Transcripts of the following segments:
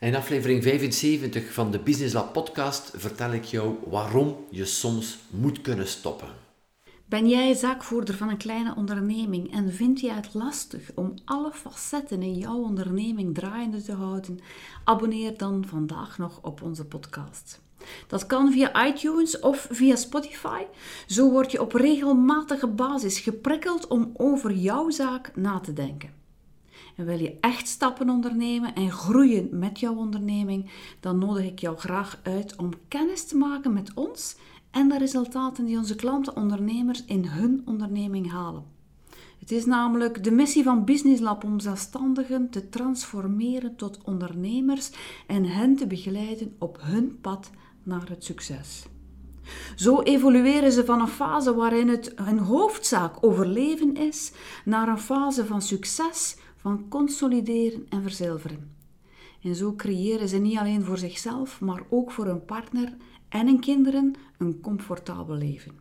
In aflevering 75 van de Business Lab podcast vertel ik jou waarom je soms moet kunnen stoppen. Ben jij zaakvoerder van een kleine onderneming en vind je het lastig om alle facetten in jouw onderneming draaiende te houden? Abonneer dan vandaag nog op onze podcast. Dat kan via iTunes of via Spotify. Zo word je op regelmatige basis geprikkeld om over jouw zaak na te denken. En wil je echt stappen ondernemen en groeien met jouw onderneming, dan nodig ik jou graag uit om kennis te maken met ons en de resultaten die onze klanten ondernemers in hun onderneming halen. Het is namelijk de missie van Business Lab om zelfstandigen te transformeren tot ondernemers en hen te begeleiden op hun pad naar het succes. Zo evolueren ze van een fase waarin het hun hoofdzaak overleven is, naar een fase van succes, van consolideren en verzilveren. En zo creëren ze niet alleen voor zichzelf, maar ook voor hun partner en hun kinderen een comfortabel leven.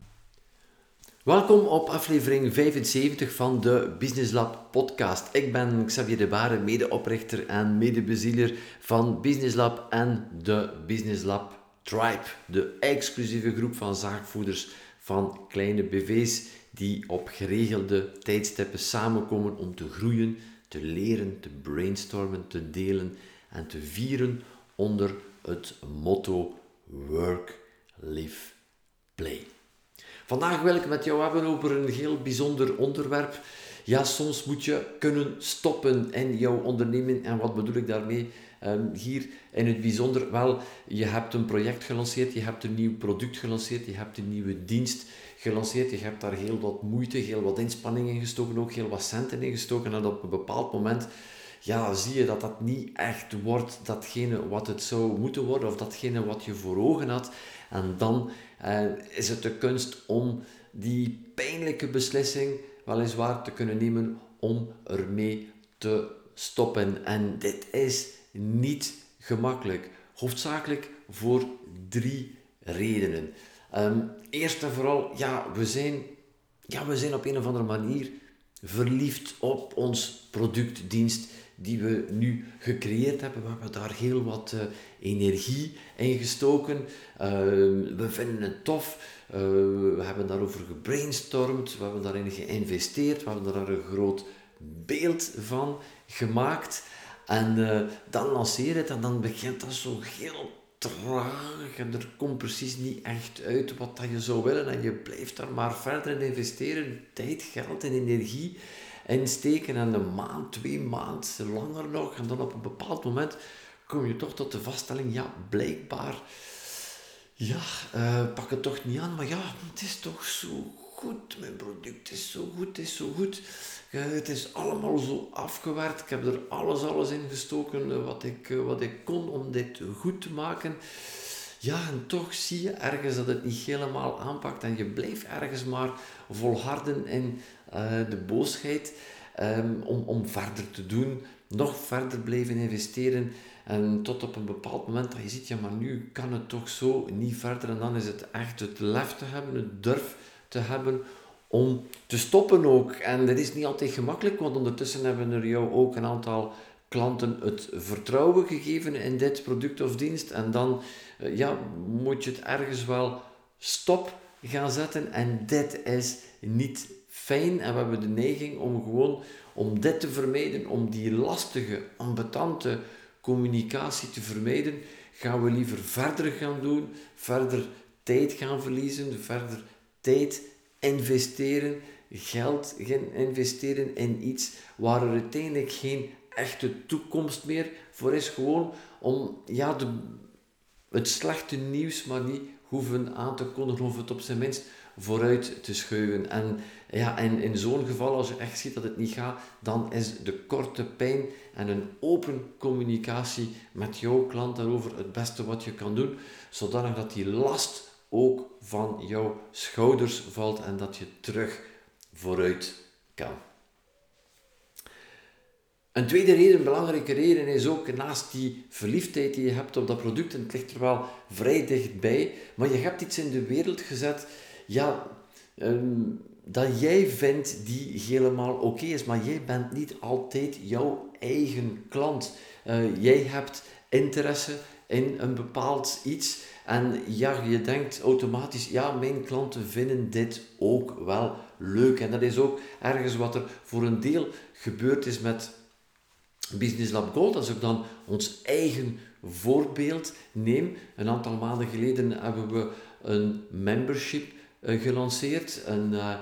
Welkom op aflevering 75 van de Business Lab podcast. Ik ben Xavier de Bare, medeoprichter en medebezieler van Business Lab en de Business Lab Tribe, de exclusieve groep van zaakvoerders van kleine BV's die op geregelde tijdstippen samenkomen om te groeien, te leren, te brainstormen, te delen en te vieren onder het motto Work, Live, Play. Vandaag wil ik met jou hebben over een heel bijzonder onderwerp. Ja, soms moet je kunnen stoppen in jouw onderneming. En wat bedoel ik daarmee? Um, hier in het bijzonder, wel, je hebt een project gelanceerd, je hebt een nieuw product gelanceerd, je hebt een nieuwe dienst gelanceerd, je hebt daar heel wat moeite, heel wat inspanning in gestoken, ook heel wat centen in gestoken. En op een bepaald moment ja, zie je dat dat niet echt wordt datgene wat het zou moeten worden, of datgene wat je voor ogen had. En dan eh, is het de kunst om die pijnlijke beslissing weliswaar te kunnen nemen om ermee te stoppen. En dit is niet gemakkelijk. Hoofdzakelijk voor drie redenen. Um, eerst en vooral, ja, we zijn, ja, we zijn op een of andere manier verliefd op ons product, dienst die we nu gecreëerd hebben. We hebben daar heel wat uh, energie in gestoken. Uh, we vinden het tof. Uh, we hebben daarover gebrainstormd. We hebben daarin geïnvesteerd. We hebben daar een groot beeld van gemaakt. En eh, dan lanceer je het en dan begint dat zo heel traag en er komt precies niet echt uit wat dat je zou willen en je blijft daar maar verder in investeren, tijd, geld en energie insteken en een maand, twee maanden, langer nog en dan op een bepaald moment kom je toch tot de vaststelling, ja, blijkbaar, ja, uh, pak het toch niet aan, maar ja, het is toch zo goed, mijn product is zo goed, het is zo goed. het is allemaal zo afgewerkt. Ik heb er alles, alles in gestoken eh, wat ik, eh, wat ik kon om dit goed te maken. Ja, en toch zie je ergens dat het niet helemaal aanpakt en je blijft ergens maar volharden in de boosheid um, om, om verder te doen, nog verder blijven investeren en tot op een bepaald moment dat je ziet, ja maar nu kan het toch zo niet verder en dan is het echt het lef te hebben, het durf te hebben om te stoppen ook. En dat is niet altijd gemakkelijk, want ondertussen hebben er jou ook een aantal klanten het vertrouwen gegeven in dit product of dienst. En dan eh, ja, moet je het ergens wel stop gaan zetten. En dit is niet fijn. En we hebben de neiging om gewoon om dit te vermijden, om die lastige, ambetante communicatie te vermijden, gaan we liever verder gaan doen, verder tijd gaan verliezen, verder tijd investeren, geld gaan investeren in iets waar er uiteindelijk geen echte toekomst meer voor is. Gewoon om ja, de, het slechte nieuws maar niet hoeven aan te kondigen of het op zijn minst vooruit te schuiven. En, ja, en in zo'n geval, als je echt ziet dat het niet gaat, dan is de korte pijn en een open communicatie met jouw klant daarover het beste wat je kan doen, zodanig dat die last ook van jouw schouders valt en dat je terug vooruit kan. Een tweede reden, een belangrijke reden, is ook naast die verliefdheid die je hebt op dat product, en het ligt er wel vrij dichtbij, maar je hebt iets in de wereld gezet, ja, ehm, dat jij vindt die helemaal oké is, maar jij bent niet altijd jouw eigen klant. Uh, jij hebt interesse in een bepaald iets. En ja, je denkt automatisch, ja, mijn klanten vinden dit ook wel leuk. En dat is ook ergens wat er voor een deel gebeurd is met Business Lab Gold. Als ik dan ons eigen voorbeeld neem. Een aantal maanden geleden hebben we een membership gelanceerd. Een, uh,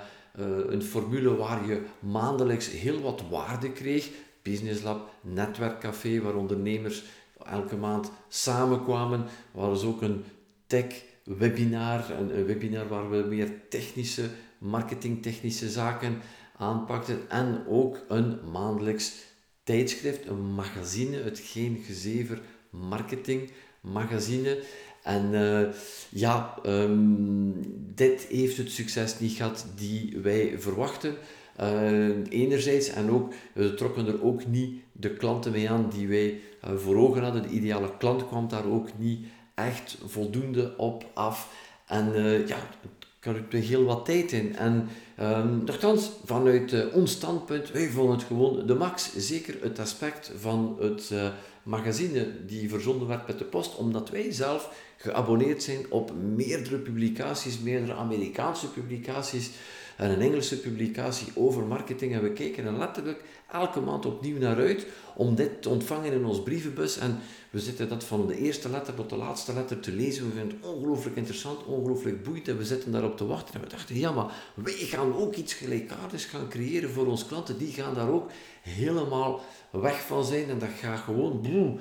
een formule waar je maandelijks heel wat waarde kreeg. Business Lab, netwerkcafé, waar ondernemers elke maand samenkwamen. Er was ook een tech-webinar, een, een, webinar waar we meer technische, marketingtechnische zaken aanpakten. En ook een maandelijks tijdschrift, een magazine, het Geen Gezever Marketing magazine. En uh, ja, um, dit heeft het succes niet gehad die wij verwachten. Uh, enerzijds, en ook, we trokken er ook niet de klanten mee aan die wij uh, voor ogen hadden. De ideale klant kwam daar ook niet echt voldoende op af. En ja, het er heel wat tijd in. En um, nogthans, vanuit ons standpunt, wij vonden het gewoon de max. Zeker het aspect van het magazine die verzonden werd met de post, omdat wij zelf geabonneerd zijn op meerdere publicaties, meerdere Amerikaanse publicaties en een Engelse publicatie over marketing. En we keken er letterlijk elke maand opnieuw naar uit om dit te ontvangen in ons brievenbus. En we zitten dat van de eerste letter tot de laatste letter te lezen. We vinden het ongelooflijk interessant, ongelooflijk boeiend. En we zitten daarop te wachten. En we dachten, ja, maar wij gaan ook iets gelijkaardigs gaan creëren voor onze klanten. Die gaan daar ook helemaal weg van zijn. En dat gaat gewoon uh,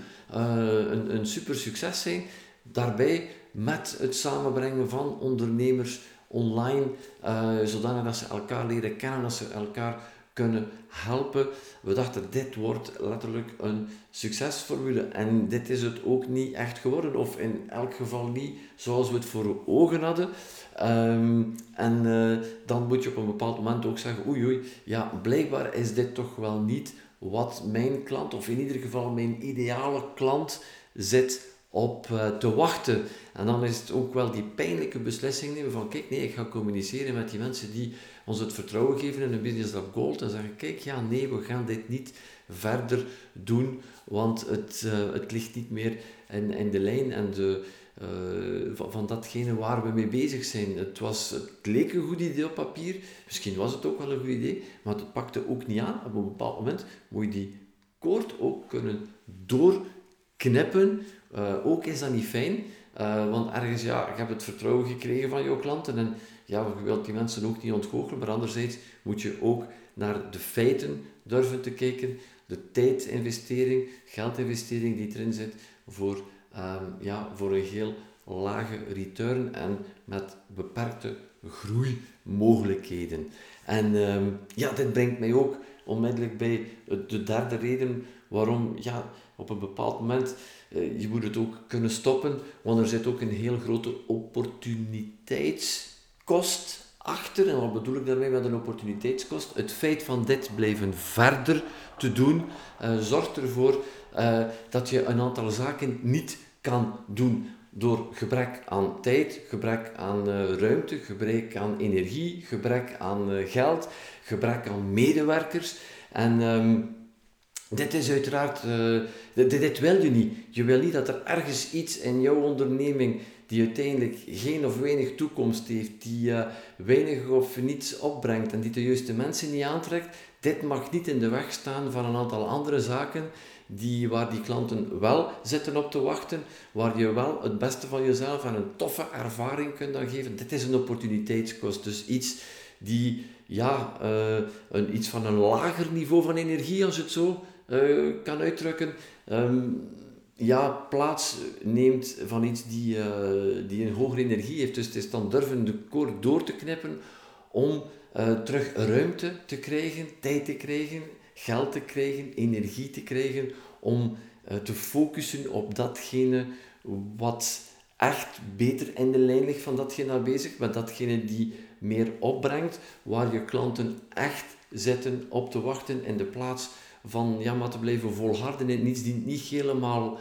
een, een super succes zijn. Daarbij met het samenbrengen van ondernemers online, uh, zodanig dat ze elkaar leren kennen, dat ze elkaar kunnen helpen. We dachten, dit wordt letterlijk een succesformule. En dit is het ook niet echt geworden, of in elk geval niet zoals we het voor ogen hadden. Um, en uh, dan moet je op een bepaald moment ook zeggen, oei oei, ja, blijkbaar is dit toch wel niet wat mijn klant, of in ieder geval mijn ideale klant, zit op uh, te wachten. En dan is het ook wel die pijnlijke beslissing nemen van kijk, nee, ik ga communiceren met die mensen die ons het vertrouwen geven in een Business Lab Gold en zeggen kijk, ja, nee, we gaan dit niet verder doen, want het, uh, het ligt niet meer in, in de lijn en de, uh, van, van, datgene waar we mee bezig zijn. Het, was, het leek een goed idee op papier, misschien was het ook wel een goed idee, maar het pakte ook niet aan. Op een bepaald moment moet je die koord ook kunnen doorknippen. Uh, ook is dat niet fijn, uh, want ergens, ja, je hebt het vertrouwen gekregen van jouw klanten en ja, je wilt die mensen ook niet ontgoochelen, maar anderzijds moet je ook naar de feiten durven te kijken, de tijdinvestering, geldinvestering die erin zit voor, um, ja, voor een heel lage return en met beperkte groeimogelijkheden. En um, ja, dit brengt mij ook onmiddellijk bij de derde reden waarom ja, op een bepaald moment je moet het ook kunnen stoppen, want er zit ook een heel grote opportuniteitskost achter. En wat bedoel ik daarmee met een opportuniteitskost? Het feit van dit blijven verder te doen, uh, zorgt ervoor uh, dat je een aantal zaken niet kan doen door gebrek aan tijd, gebrek aan ruimte, gebrek aan energie, gebrek aan geld, gebrek aan medewerkers. En um, dit is uiteraard, uh, dit, dit, wil je niet. Je wil niet dat er ergens iets in jouw onderneming die uiteindelijk geen of weinig toekomst heeft, die weinig of niets opbrengt en die de juiste mensen niet aantrekt, dit mag niet in de weg staan van een aantal andere zaken die, waar die klanten wel zitten op te wachten, waar je wel het beste van jezelf en een toffe ervaring kunt dan geven. Dit is een opportuniteitskost, dus iets die ja, uh, een, iets van een lager niveau van energie, als het zo uh, kan uitdrukken, um, ja, plaats neemt van iets die, uh, die een hogere energie heeft. Dus het is dan durven de koord door te knippen om terug ruimte te krijgen, tijd te krijgen geld te krijgen, energie te krijgen om te focussen op datgene wat echt beter in de lijn ligt van datgene naar bezig, met datgene die meer opbrengt, waar je klanten echt zitten op te wachten in de plaats van ja, maar te blijven volharden in iets die niet helemaal,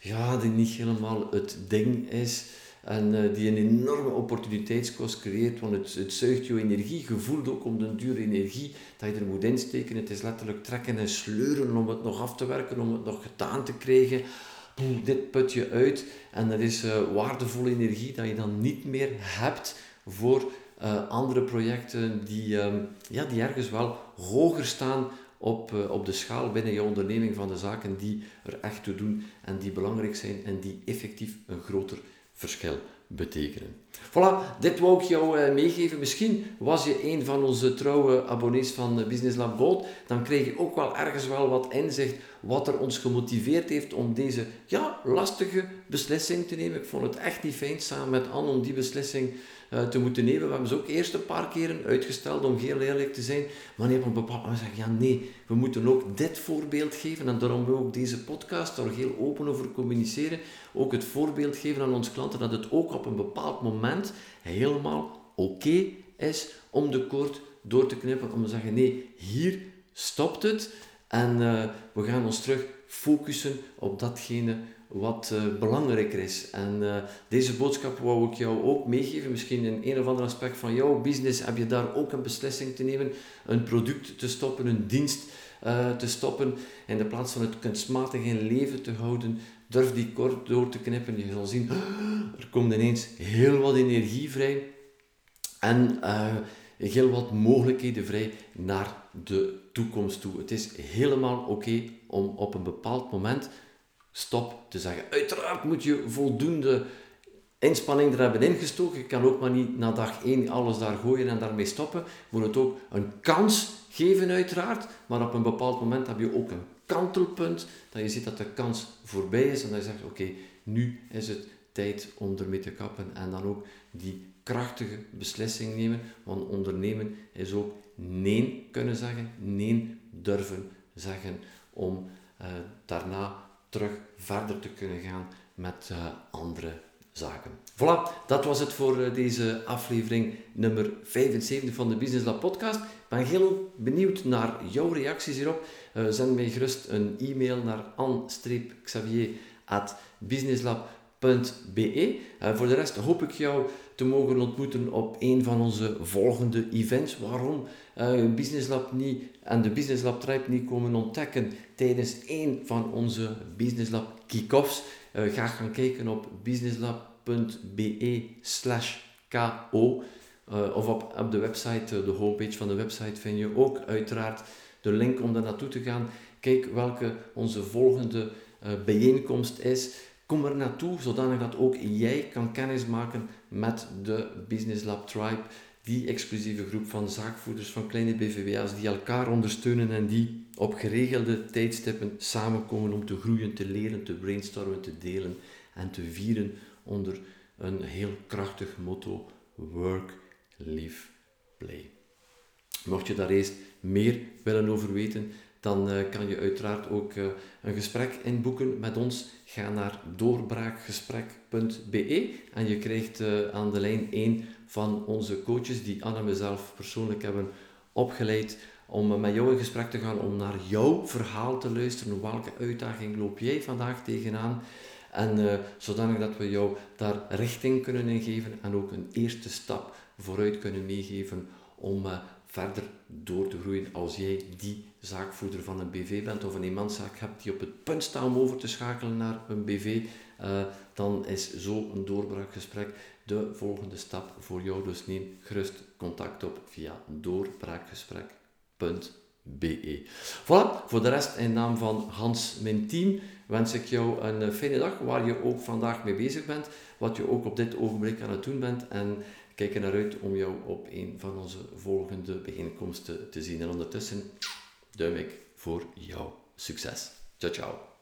ja, die niet helemaal het ding is. En uh, die een enorme opportuniteitskost creëert, want het, het zuigt je energie. Je voelt ook om de dure energie dat je er moet insteken. Het is letterlijk trekken en sleuren om het nog af te werken, om het nog gedaan te krijgen. dit put je uit en dat is uh, waardevolle energie dat je dan niet meer hebt voor uh, andere projecten die, um, ja, die ergens wel hoger staan op, uh, op de schaal binnen je onderneming van de zaken die er echt toe doen en die belangrijk zijn en die effectief een groter verschil betekenen. Voilà, dit wou ik jou uh, meegeven. Misschien was je een van onze trouwe abonnees van Business Lab. Dan krijg je ook wel ergens wel wat inzicht wat er ons gemotiveerd heeft om deze ja, lastige beslissing te nemen. Ik vond het echt niet fijn samen met Anne om die beslissing te moeten nemen. We hebben ze ook eerst een paar keren uitgesteld om heel eerlijk te zijn. Maar op een bepaald moment zeggen ja nee, we moeten ook dit voorbeeld geven. En daarom wil ik deze podcast daar heel open over communiceren. Ook het voorbeeld geven aan onze klanten dat het ook op een bepaald moment helemaal oké is om de koord door te knippen. Om te zeggen nee, hier stopt het. En uh, we gaan ons terug focussen op datgene wat uh, belangrijker is. En uh, deze boodschap wou ik jou ook meegeven. Misschien in een of ander aspect van jouw business heb je daar ook een beslissing te nemen. Een product te stoppen, een dienst uh, te stoppen. In de plaats van het kunstmatig in leven te houden, durf die kort door te knippen. Je zal zien, er komt ineens heel wat energie vrij. En heel wat mogelijkheden vrij naar de toekomst toe. Het is helemaal oké om op een bepaald moment stop te zeggen. Uiteraard moet je voldoende inspanning er hebben ingestoken. Je kan ook maar niet na dag 1 alles daar gooien en daarmee stoppen. Je moet het ook een kans geven, uiteraard. Maar op een bepaald moment heb je ook een kantelpunt. Dat je ziet dat de kans voorbij is en dat je zegt: Oké, nu is het tijd om ermee te kappen. En dan ook die krachtige beslissing nemen. Want ondernemen is ook nee kunnen zeggen, nee durven zeggen om uh, daarna terug verder te kunnen gaan met uh, andere zaken. Voilà, dat was het voor uh, deze aflevering nummer 75 van de Business Lab podcast. Ik ben heel benieuwd naar jouw reacties hierop. Uh, zend mij gerust een e-mail naar an-xavier.businesslab.be. voor de rest hoop ik jou te mogen ontmoeten op een van onze volgende events. Waarom uh, Business Lab niet en de Business Lab Tribe niet komen ontdekken tijdens een van onze Business Lab kick-offs. Uh, ga gaan kijken op businesslab.be slash ko uh, of op, op de website, de homepage van de website vind je ook uiteraard de link om daar naartoe te gaan. Kijk welke onze volgende bijeenkomst is. Kom er naartoe, zodanig dat ook jij kan kennismaken met de Business Lab Tribe, die exclusieve groep van zaakvoerders van kleine BVWA's die elkaar ondersteunen en die op geregelde tijdstippen samenkomen om te groeien, te leren, te brainstormen, te delen en te vieren onder een heel krachtig motto: Work, Live, Play. Mocht je daar eerst meer willen over weten, dan uh, kan je uiteraard ook uh, een gesprek inboeken met ons. Ga naar doorbraakgesprek.be en je krijgt uh, aan de lijn één van onze coaches die Anne en mezelf persoonlijk hebben opgeleid om met jou in gesprek te gaan, om naar jouw verhaal te luisteren. Welke uitdaging loop jij vandaag tegenaan? En zodanig dat we jou daar richting kunnen ingeven en ook een eerste stap vooruit kunnen meegeven om verder door te groeien als jij die zaakvoerder van een BV bent of een eenmanszaak hebt die op het punt staat om over te schakelen naar een BV, eh, dan is zo een doorbraakgesprek de volgende stap voor jou. Dus neem gerust contact op via doorbraakgesprek.be. Voilà, voor de rest in naam van Hans, mijn team, wens ik jou een fijne dag waar je ook vandaag mee bezig bent, wat je ook op dit ogenblik aan het doen bent en kijk er naar uit om jou op een van onze volgende bijeenkomsten te zien. En ondertussen duim ik voor jouw succes. Ciao, ciao.